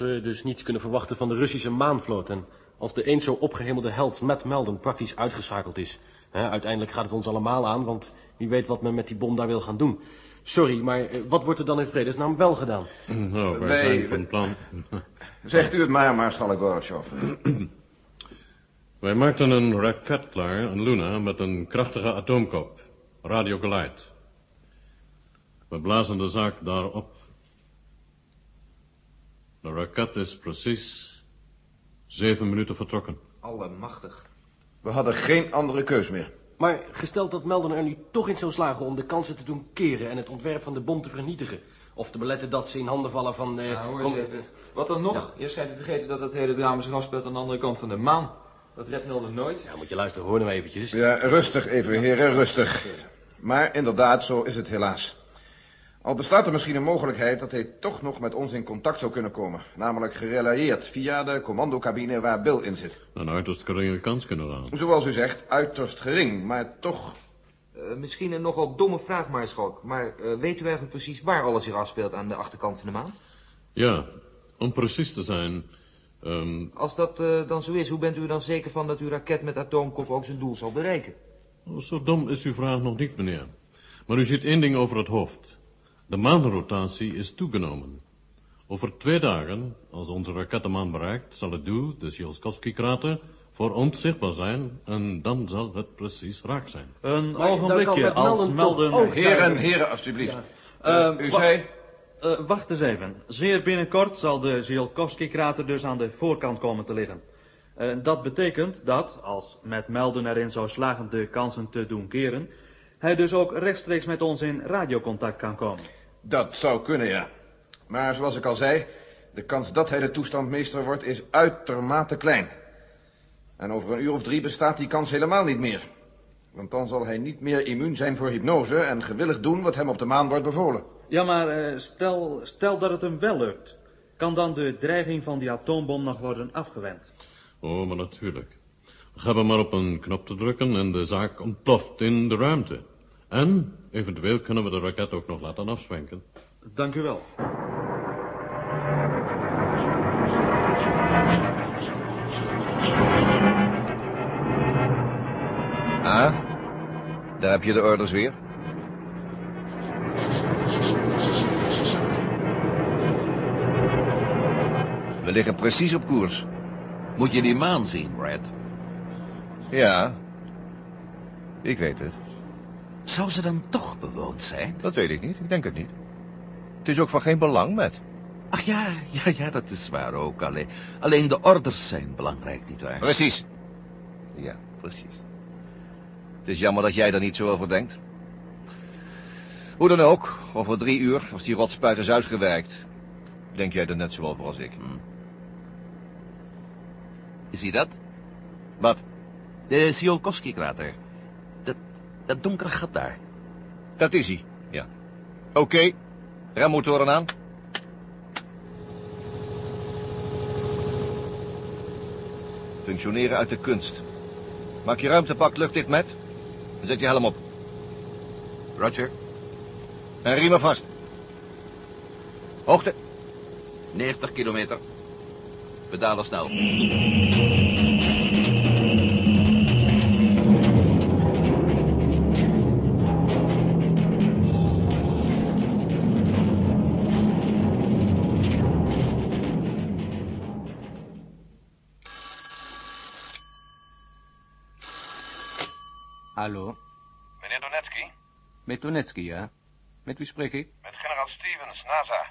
we dus niets kunnen verwachten van de Russische maanvloot... en als de eens zo opgehemelde held Matt Melden praktisch uitgeschakeld is... Hè, uiteindelijk gaat het ons allemaal aan, want wie weet wat men met die bom daar wil gaan doen. Sorry, maar eh, wat wordt er dan in vredesnaam wel gedaan? Nou, wij Wij- zijn van plan. Zegt u het maar, Maarschalk Gorbachev. Wij maakten een raket klaar, een Luna, met een krachtige atoomkop. Radiogeleid. We blazen de zaak daarop. De raket is precies zeven minuten vertrokken. Allemachtig. We hadden geen andere keus meer. Maar gesteld dat Melden er nu toch in zou slagen om de kansen te doen keren... en het ontwerp van de bom te vernietigen... of te beletten dat ze in handen vallen van... eh, Ja, hoor om- eens even. Wat dan nog? Je schijnt te vergeten dat het hele drama zich afspeelt aan de andere kant van de maan. Dat redt Melden nooit. Ja, moet je luisteren, hoor nou eventjes. Ja, rustig even, heren, rustig. Maar inderdaad, zo is het helaas. Al bestaat er misschien een mogelijkheid dat hij toch nog met ons in contact zou kunnen komen. Namelijk gerelayeerd via de commandocabine waar Bill in zit. Een uiterst geringe kans kunnen aan. Zoals u zegt, uiterst gering, maar toch... Eh, misschien een nogal domme vraag, Maarschalk. Maar eh, weet u eigenlijk precies waar alles zich afspeelt aan de achterkant van de maan? Ja, om precies te zijn... ehm, Als dat eh, dan zo is, hoe bent u er dan zeker van dat uw raket met atoomkop ook zijn doel zal bereiken? Zo dom is uw vraag nog niet, meneer. Maar u ziet één ding over het hoofd. De maanrotatie is toegenomen. Over twee dagen, als onze raket de maan bereikt, zal het doel, de Tsiolkovsky-krater, voor ons zichtbaar zijn en dan zal het precies raak zijn. Een Maar ogenblikje, als Melden ook- Heren, heren, alstublieft. Eh, Eh, u zei... Eh, wacht eens even. Zeer binnenkort zal de Ziolkowski-krater dus aan de voorkant komen te liggen. Dat betekent dat, als met Melden erin zou slagen de kansen te doen keren, hij dus ook rechtstreeks met ons in radiocontact kan komen. Dat zou kunnen, ja. Maar zoals ik al zei, de kans dat hij de toestandmeester wordt is uitermate klein. En over een uur of drie bestaat die kans helemaal niet meer. Want dan zal hij niet meer immuun zijn voor hypnose en gewillig doen wat hem op de maan wordt bevolen. Ja, maar eh, stel, stel dat het hem wel lukt. Kan dan de dreiging van die atoombom nog worden afgewend? Oh, maar natuurlijk. We hebben maar op een knop te drukken en de zaak ontploft in de ruimte. En eventueel kunnen we de raket ook nog laten afzwenken. Dank u wel. Ah, daar heb je de orders weer. We liggen precies op koers. Moet je die maan zien, Brad? Ja, ik weet het. Zou ze dan toch bewoond zijn? Dat weet ik niet, ik denk het niet. Het is ook van geen belang met. Ach ja, ja, ja, dat is waar ook. Alleen, alleen de orders zijn belangrijk, nietwaar? Precies. Ja, precies. Het is jammer dat jij daar niet zo over denkt. Hoe dan ook, over drie uur, als die rotspuit is uitgewerkt, denk jij er net zo over als ik. Zie je dat? Wat? De Tsiolkovsky-krater. Dat, donkere gat daar. Dat is hij, ja. Oké, remmotoren aan. Functioneren uit de kunst. Maak je ruimtepak luchtdicht met. En zet je helm op. Roger. En riemen vast. Hoogte. 90 kilometer. Pedalen snel. Hallo, Meneer Donetsky, met Donetsky, ja? Met wie spreek ik? met generaal Stevens, NASA.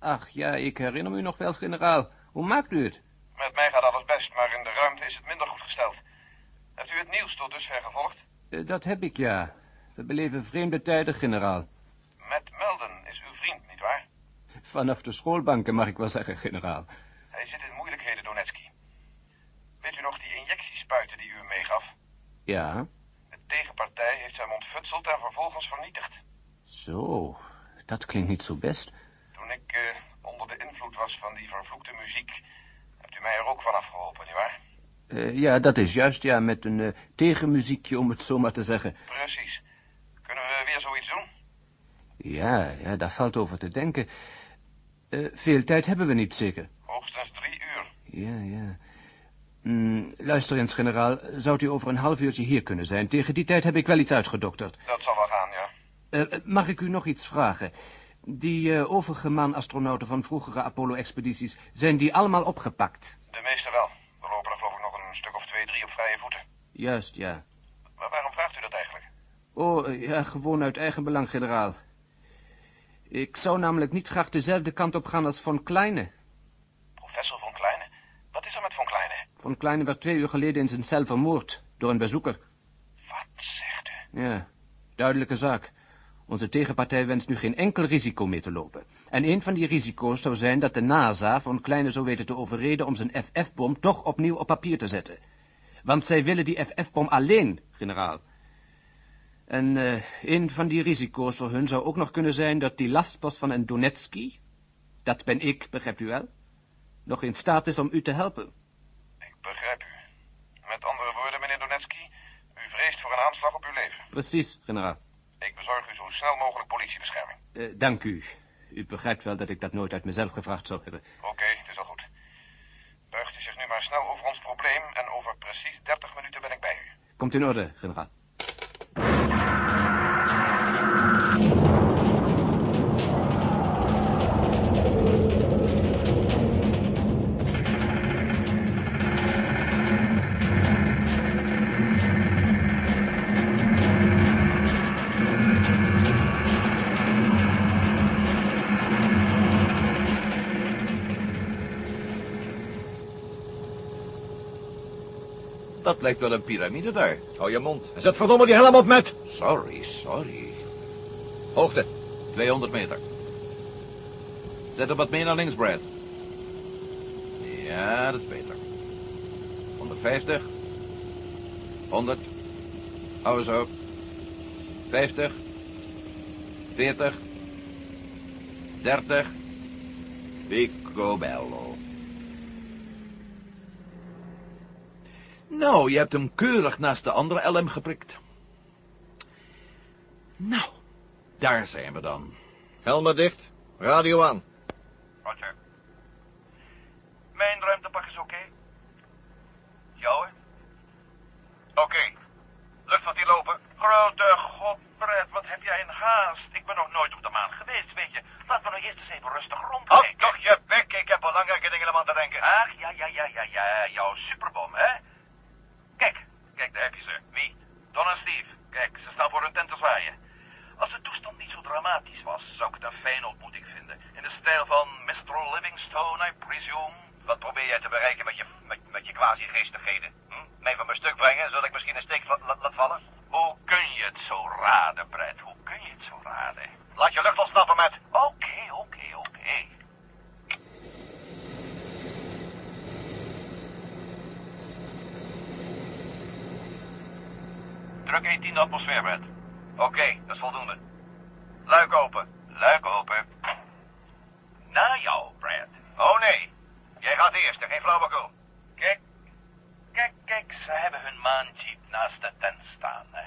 Ach ja, ik herinner me nog wel, generaal. Hoe maakt u het? Met mij gaat alles best, maar in de ruimte is het minder goed gesteld. Heeft u het nieuws tot dusver gevolgd? Eh, dat heb ik, ja. We beleven vreemde tijden, generaal. Matt Melden is uw vriend, nietwaar? Vanaf de schoolbanken mag ik wel zeggen, generaal. Hij zit in moeilijkheden, Donetski. Weet u nog die injectiespuiten die u hem meegaf? Ja, De tegenpartij heeft hem ontfutseld en vervolgens vernietigd. zo. Dat klinkt niet zo best. Toen ik eh, onder de invloed was van die vervloekte muziek, hebt u mij er ook van afgeholpen, nietwaar? Eh, ja, dat is juist, ja, met een eh, tegenmuziekje, om het zo maar te zeggen. Precies. Kunnen we weer zoiets doen? Ja, ja, daar valt over te denken. Veel tijd hebben we niet, zeker? Hoogstens drie uur. Ja, ja. Mm, luister eens, generaal. Zou u over een half uurtje hier kunnen zijn? Tegen die tijd heb ik wel iets uitgedokterd. Dat zal wel gaan, ja. Eh, mag ik u nog iets vragen? Die eh, overige man-astronauten van vroegere Apollo-expedities, zijn die allemaal opgepakt? De meeste wel. Er lopen er geloof ik nog een stuk of twee, drie op vrije voeten. Juist, ja. Maar waarom vraagt u dat eigenlijk? Oh, eh, ja, gewoon uit eigen belang, generaal. Ik zou namelijk niet graag dezelfde kant op gaan als Von Kleine. Professor Von Kleine? Wat is er met Von Von Kleine werd twee uur geleden in zijn cel vermoord door een bezoeker. Wat zegt u? Ja, duidelijke zaak. Onze tegenpartij wenst nu geen enkel risico meer te lopen. En een van die risico's zou zijn dat de NASA Von Kleine zou weten te overreden om zijn FF-bom toch opnieuw op papier te zetten. Want zij willen die FF-bom alleen, generaal. En eh, een van die risico's voor hun zou ook nog kunnen zijn dat die lastpost van een Donetsky, dat ben ik, begrijpt u wel, nog in staat is om u te helpen. Begrijp u. Met andere woorden, meneer Donetsky, u vreest voor een aanslag op uw leven. Precies, generaal. Ik bezorg u zo snel mogelijk politiebescherming. Eh, dank u. U begrijpt wel dat ik dat nooit uit mezelf gevraagd zou hebben. Oké, het is al goed. Buigt u zich nu maar snel over ons probleem en over precies 30 minuten ben ik bij u. Komt in orde, generaal. Dat lijkt wel een piramide daar. Hou je mond. En zet verdomme die helm op met. Sorry, sorry. Hoogte, 200 meter. Zet er wat meer naar links, Brad. Ja, dat is beter. 150. 100. Hou zo. 50. 40. 30. Picobello. Nou, je hebt hem keurig naast de andere LM geprikt. Nou, daar zijn we dan. Helmen dicht. Radio aan. Roger. Mijn ruimtepak is oké? Jouwe? Oké. Luchtvaart lopen. Grote god, Brett, wat heb jij een haast? Ik ben nog nooit op de maan geweest, weet je. Laten we nou eerst eens even rustig rondkijken. Houd toch je bek, ik heb belangrijke dingen om aan te denken. Ach, ja, ja, ja, ja, ja, jouw superbom, hè? Kijk, kijk, daar heb je ze. Wie? Don en Steve. Kijk, ze staan voor hun tent te zwaaien. Als de toestand niet zo dramatisch was, zou ik het een fijne ontmoeting vinden. In de stijl van Mr. Livingstone, I presume. Wat probeer jij te bereiken met je, met, met je quasi-geestigheden? Hm? Mij van mijn stuk brengen, zodat ik misschien een steek la- la- laat vallen? Hoe kun je het zo raden, Brett? Hoe kun je het zo raden? Laat je lucht ontsnappen, met. Oké, oké, oké. Druk 18 de atmosfeer. Oké, dat is voldoende. Luik open. Luik open. Na jou, Brad. Oh nee. Jij gaat eerst, geen flauwekul. Kijk. Kijk, kijk, ze hebben hun maanjeep naast de tent staan. hè.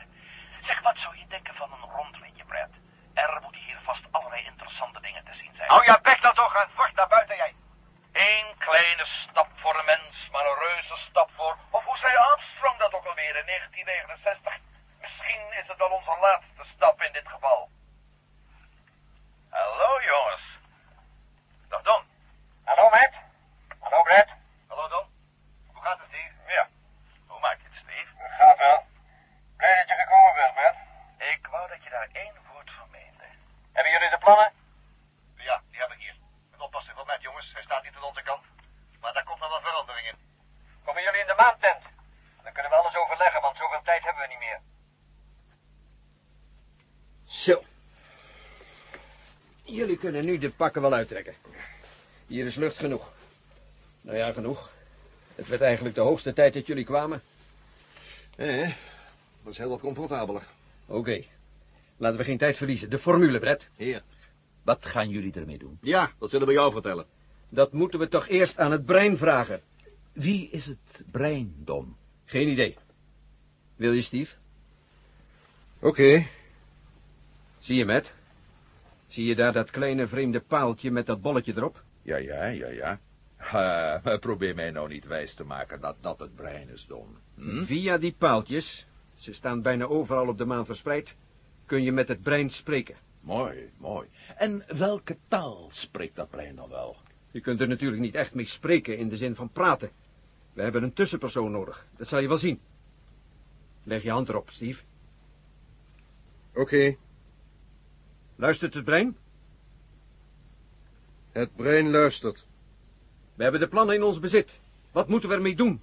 Zeg, wat zou je denken van een rondritje, Brad? Er moeten hier vast allerlei interessante dingen te zien zijn. Hou je bek dan toch en voort naar buiten, jij. Eén kleine stap voor een mens, maar een reuze stap voor... Of hoe zei Armstrong dat ook alweer in 1969? Misschien is het wel onze laatste stap in dit geval. kunnen nu de pakken wel uittrekken. Hier is lucht genoeg. Nou ja, genoeg. Het werd eigenlijk de hoogste tijd dat jullie kwamen. Eh, dat is heel wat comfortabeler. Oké. Laten we geen tijd verliezen. De formule, Brett. Heer, wat gaan jullie ermee doen? Ja, dat zullen we jou vertellen. Dat moeten we toch eerst aan het brein vragen. Wie is het brein, Don? Geen idee. Wil je, Steve? Oké. Zie je, Matt? Zie je daar dat kleine vreemde paaltje met dat bolletje erop? Ja, ja, ja, ja. Uh, probeer mij nou niet wijs te maken dat dat het brein is, Don. Hm? Via die paaltjes, ze staan bijna overal op de maan verspreid, kun je met het brein spreken. Mooi, mooi. En welke taal spreekt dat brein dan wel? Je kunt er natuurlijk niet echt mee spreken in de zin van praten. We hebben een tussenpersoon nodig, dat zal je wel zien. Leg je hand erop, Steve. Oké. Luistert het brein? Het brein luistert. We hebben de plannen in ons bezit. Wat moeten we ermee doen?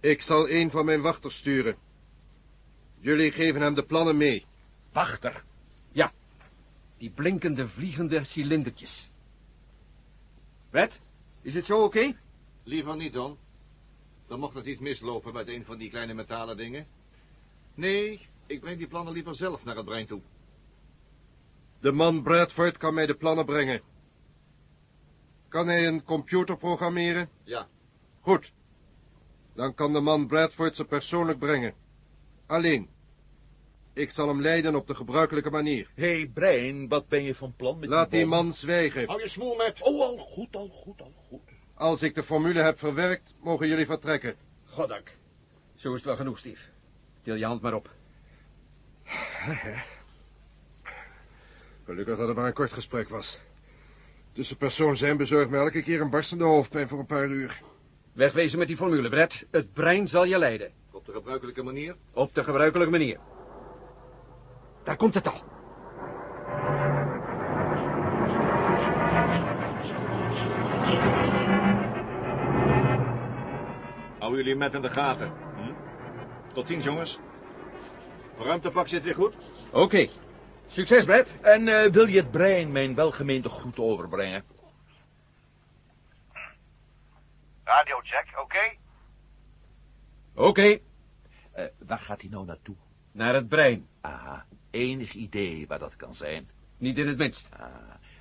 Ik zal een van mijn wachters sturen. Jullie geven hem de plannen mee. Wachter? Ja, die blinkende vliegende cilindertjes. Red, is het zo oké? Liever niet, Don. Dan mocht het iets mislopen met een van die kleine metalen dingen. Nee, ik breng die plannen liever zelf naar het brein toe. De man Bradford kan mij de plannen brengen. Kan hij een computer programmeren? Ja. Goed. Dan kan de man Bradford ze persoonlijk brengen. Alleen. Ik zal hem leiden op de gebruikelijke manier. Hé, hey, brein, wat ben je van plan met Laat die man zwijgen. Hou je smoel met. Oh, al goed, al goed, al goed. Als ik de formule heb verwerkt, mogen jullie vertrekken. Goddank. Zo is het wel genoeg, Steve. Til je hand maar op. Gelukkig dat het maar een kort gesprek was. Tussenpersoon zijn bezorgt me elke keer een barstende hoofdpijn voor een paar uur. Wegwezen met die formule, Brett. Het brein zal je leiden. Op de gebruikelijke manier. Op de gebruikelijke manier. Daar komt het al. Hou jullie met in de gaten. Hm? Tot ziens, jongens. Ruimtepak zit weer goed. Oké. Succes, Brett. En eh, wil je het brein mijn welgemeende groet overbrengen? Radiocheck, oké? Oké. Eh, waar gaat hij nou naartoe? Naar het brein. Aha, enig idee waar dat kan zijn. Niet in het minst. Ah,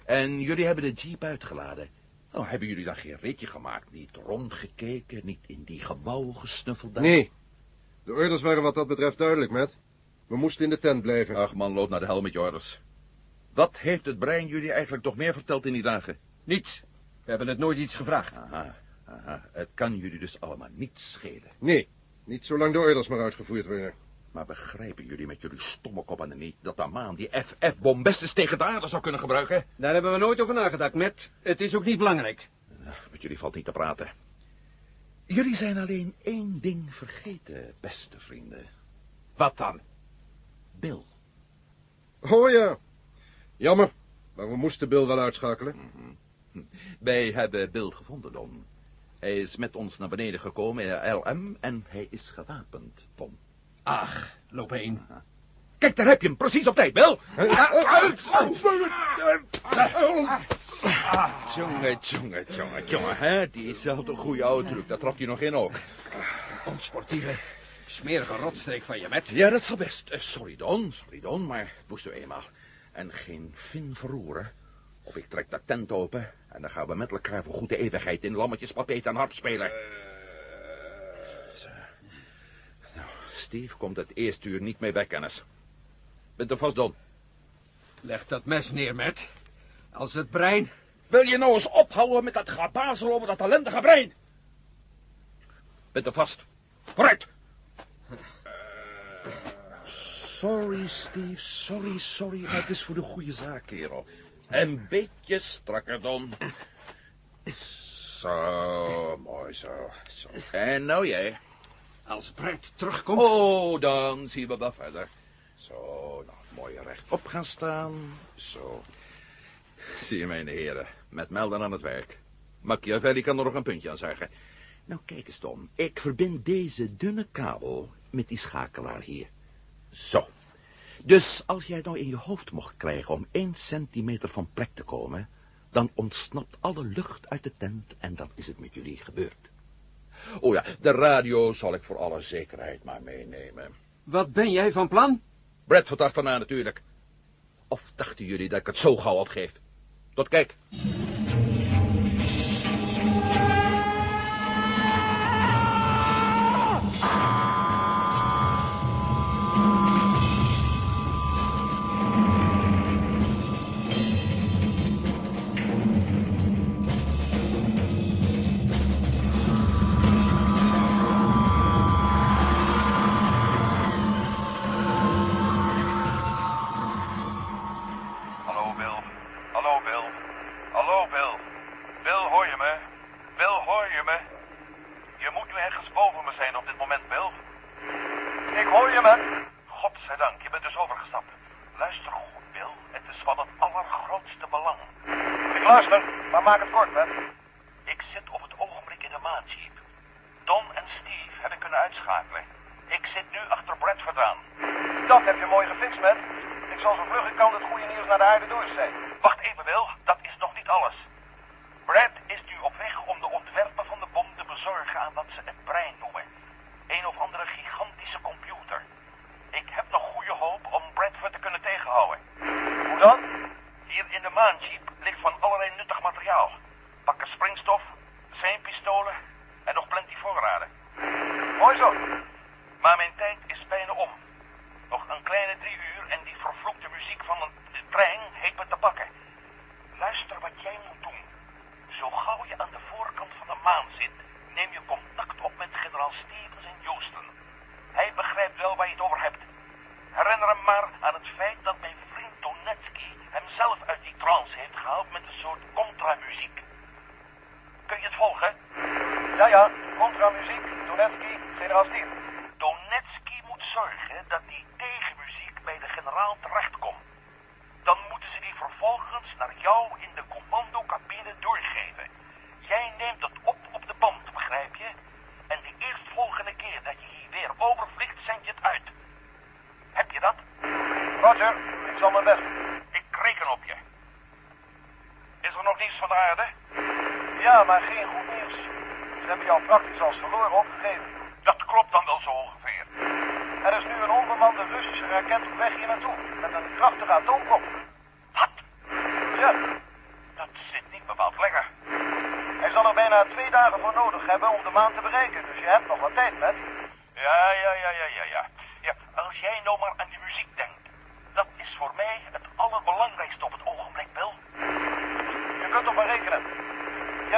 en jullie hebben de jeep uitgeladen. Nou, hebben jullie dan geen ritje gemaakt? Niet rondgekeken, niet in die gebouwen gesnuffeld? daar? Nee. De orders waren wat dat betreft duidelijk, Matt. We moesten in de tent blijven. Ach man, loop naar de hel met je orders. Wat heeft het brein jullie eigenlijk toch meer verteld in die dagen? Niets. We hebben het nooit iets gevraagd. Aha, aha. Het kan jullie dus allemaal niet schelen. Nee, niet zolang de orders maar uitgevoerd worden. Maar begrijpen jullie met jullie stomme koppen niet dat de maan die FF-bom best eens tegen de aarde zou kunnen gebruiken? Daar hebben we nooit over nagedacht, Matt. Het is ook niet belangrijk. Nou, met jullie valt niet te praten. Jullie zijn alleen één ding vergeten, beste vrienden. Wat dan? Bill. Oh ja. Jammer, maar we moesten Bill wel uitschakelen. Wij hebben Bill gevonden, Don. Hij is met ons naar beneden gekomen in LM en hij is gewapend, Tom. Ach, loop heen. Kijk, daar heb je hem, precies op tijd, Bill. Jongen, jongen, jongen, jongen, hè? Diezelfde goede oude truc, daar trok je nog in ook. Onsportieve, smerige rotstreek van je, Matt. Ja, dat zal best. Eh, sorry, Don, sorry, Don, maar moest u eenmaal. En geen vin verroeren. Of ik trek de tent open en dan gaan we met elkaar voor goede eeuwigheid in lammetjes, papeet en harp spelen. Zo. Nou, Steve komt het eerste uur niet mee bij kennis. Bent er vast, Don? Leg dat mes neer, Matt. Als het brein... Wil je nou eens ophouden met dat gebazel over dat ellendige brein? Bent er vast. Vooruit! Sorry, Steve, sorry, sorry, maar het is voor de goede zaak, kerel. Een beetje strakker, Don. Zo, mooi zo, zo. En nou jij. Als Brett terugkomt... Oh, dan zien we wel verder. Zo, nou, mooi rechtop gaan staan. Zo. Zie je, mijn heren, met Melden aan het werk. Machiavelli kan er nog een puntje aan zeggen. Nou, kijk eens, Don. Ik verbind deze dunne kabel met die schakelaar hier. Zo. Dus als jij nou in je hoofd mocht krijgen om één centimeter van plek te komen, dan ontsnapt alle lucht uit de tent en dan is het met jullie gebeurd. Oh ja, de radio zal ik voor alle zekerheid maar meenemen. Wat ben jij van plan? Bradford dacht van natuurlijk. Of dachten jullie dat ik het zo gauw opgeef? Tot kijk. man. Godzijdank, je bent dus overgestapt. Luister goed, Bill. Het is van het allergrootste belang. Ik luister, maar maak het kort, man. Ik zit op het ogenblik in de maatjeep. Don en Steve hebben kunnen uitschakelen. Ik zit nu achter Brad vandaan. Dat heb je mooi gefixt, man. Ik zal zo vlug ik kan het goede nieuws naar de aarde doorzetten. Wacht even, Bill. Dat is nog niet alles. Brad is nu op weg om de ontwerpen van de bom te bezorgen aan wat ze het Poi so. Ma?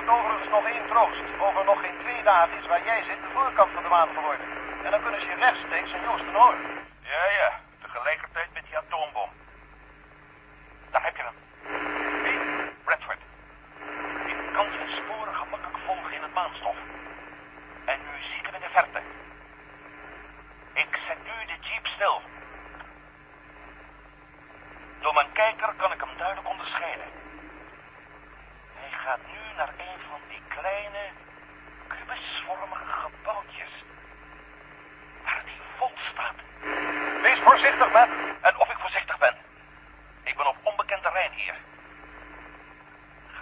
hebt overigens nog één troost. Over nog geen twee dagen is waar jij zit de voorkant van de maan geworden. En dan kunnen ze je rechtstreeks aan Joost en horen. Ja, ja.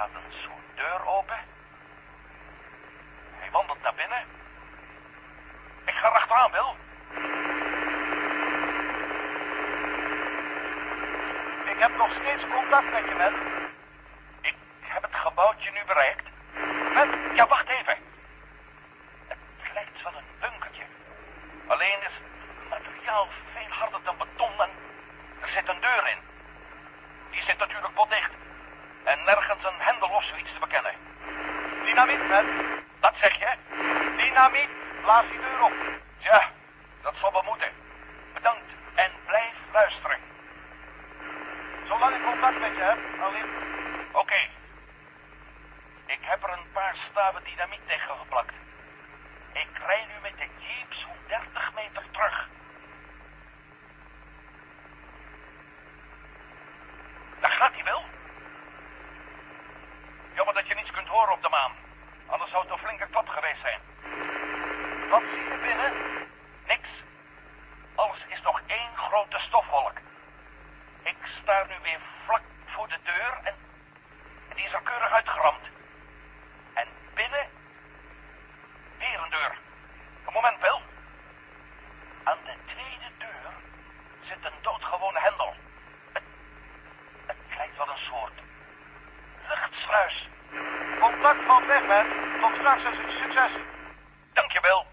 gaat een soort deur open. omdat ik contact met je heb, Alim. Oké. Ik heb er een paar staven dynamiet tegen geplakt. Ik rij nu met de jeep zo'n 30 meter terug. Succes. Dank je, Bill.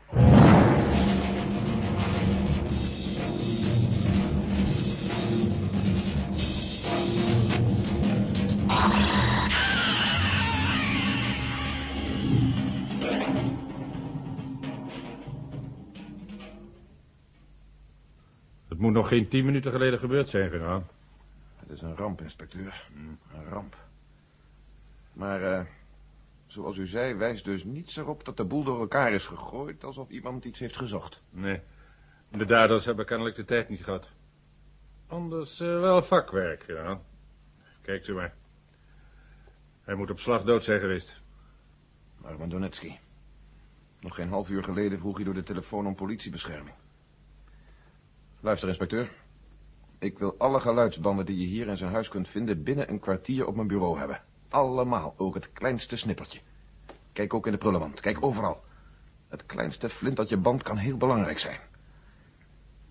Het moet nog geen tien minuten geleden gebeurd zijn, generaal. Het is een ramp, inspecteur. Een ramp. Maar, eh, zoals u zei, wijst dus niets erop dat de boel door elkaar is gegooid... alsof iemand iets heeft gezocht. Nee. De daders hebben kennelijk de tijd niet gehad. Anders eh, wel vakwerk, generaal. Kijkt u maar. Hij moet op slag dood zijn geweest. Arman Donetsky. Nog geen half uur geleden vroeg hij door de telefoon om politiebescherming. Luister, inspecteur. Ik wil alle geluidsbanden die je hier in zijn huis kunt vinden... binnen een kwartier op mijn bureau hebben. Allemaal, ook het kleinste snippertje. Kijk ook in de prullenmand, kijk overal. Het kleinste flintertje band kan heel belangrijk zijn.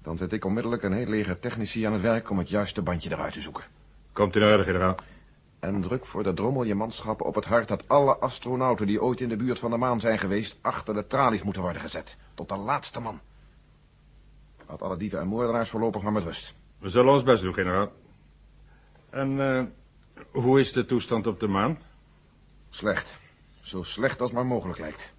Dan zet ik onmiddellijk een heel leger technici aan het werk... om het juiste bandje eruit te zoeken. Komt in orde, generaal. En druk voor de drommel je manschappen op het hart... dat alle astronauten die ooit in de buurt van de maan zijn geweest... achter de tralies moeten worden gezet. Tot de laatste man. Laat alle dieven en moordenaars voorlopig maar met rust. We zullen ons best doen, generaal. En eh, hoe is de toestand op de maan? Slecht. Zo slecht als maar mogelijk lijkt.